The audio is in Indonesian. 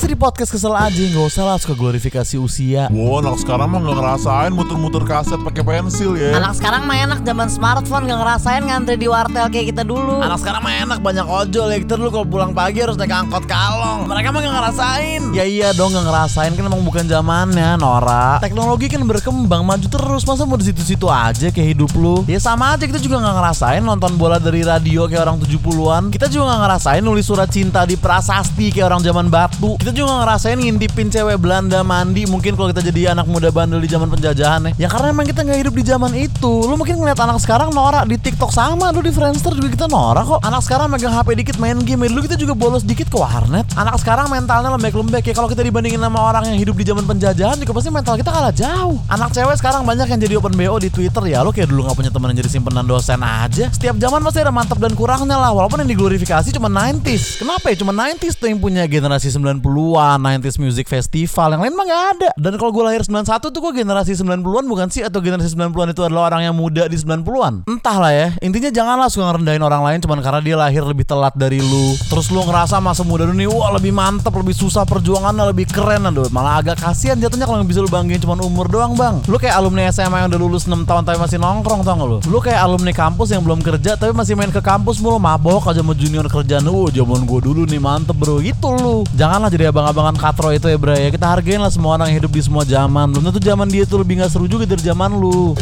sih di podcast kesel aja Gak usah lah suka glorifikasi usia. Wow, anak sekarang mah nggak ngerasain muter-muter kaset pakai pensil ya. Anak sekarang mah enak zaman smartphone gak ngerasain ngantri di wartel kayak kita dulu. Anak sekarang mah enak banyak ojol. Ya Kita dulu kalau pulang pagi harus naik angkot kalong Mereka mah gak ngerasain. Ya iya dong gak ngerasain kan emang bukan zamannya Nora. Teknologi kan berkembang maju terus. Masa mau di situ-situ aja kayak hidup lu? Ya sama aja kita juga gak ngerasain nonton bola dari radio kayak orang 70-an Kita juga gak ngerasain nulis surat cinta di prasasti kayak orang zaman batu. Kita juga gak ngerasain ngintipin cewek Belanda mandi. Mungkin kalau kita jadi anak muda bandel di zaman penjajahan ya. Ya karena emang kita gak hidup di zaman itu. Lu mungkin ngeliat anak sekarang Nora di TikTok sama. Lu di Friendster juga kita Nora kok. Anak sekarang megang HP dikit main game. Dulu kita juga bolos dikit ke warnet. Anak sekarang mentalnya lembek-lembek ya. Kalau kita dibandingin sama orang yang hidup di zaman penjajahan Juga pasti mental kita kalah jauh. Anak cewek sekarang banyak yang jadi open BO di Twitter ya. Lu kayak dulu gak punya teman yang jadi simpenan dosen aja. Setiap zaman pasti ada mantap dan kurangnya lah. Walaupun yang diglorifikasi cuma 90s Kenapa ya? Cuma 90s tuh yang punya generasi 90-an 90s Music Festival Yang lain mah gak ada. Dan kalau gue lahir 91 tuh gue generasi 90-an bukan sih? Atau generasi 90-an itu adalah orang yang muda di 90-an Entahlah ya. Intinya janganlah suka ngerendahin orang lain Cuman karena dia lahir lebih telat dari lu. Terus lu ngerasa masa muda lu nih Wah lebih mantep, lebih susah perjuangannya Lebih keren. Aduh Malah agak kasihan jatuhnya kalau bisa lu banggain cuma umur doang bang. Lu kayak alumni SMA yang udah lulus 6 tahun tapi masih nongkrong tau gak lu? Lu kayak alumni kampus yang belum kerja Tapi masih main ke kampus mulu Mabok aja sama junior kerjaan. Uh zaman gue dulu nih mantep bro. Gitu lu. Janganlah jadi abang-abangan katro itu ya bro ya Kita hargain lah semua orang yang hidup di semua zaman. Belum tentu zaman dia tuh lebih gak seru juga dari zaman lu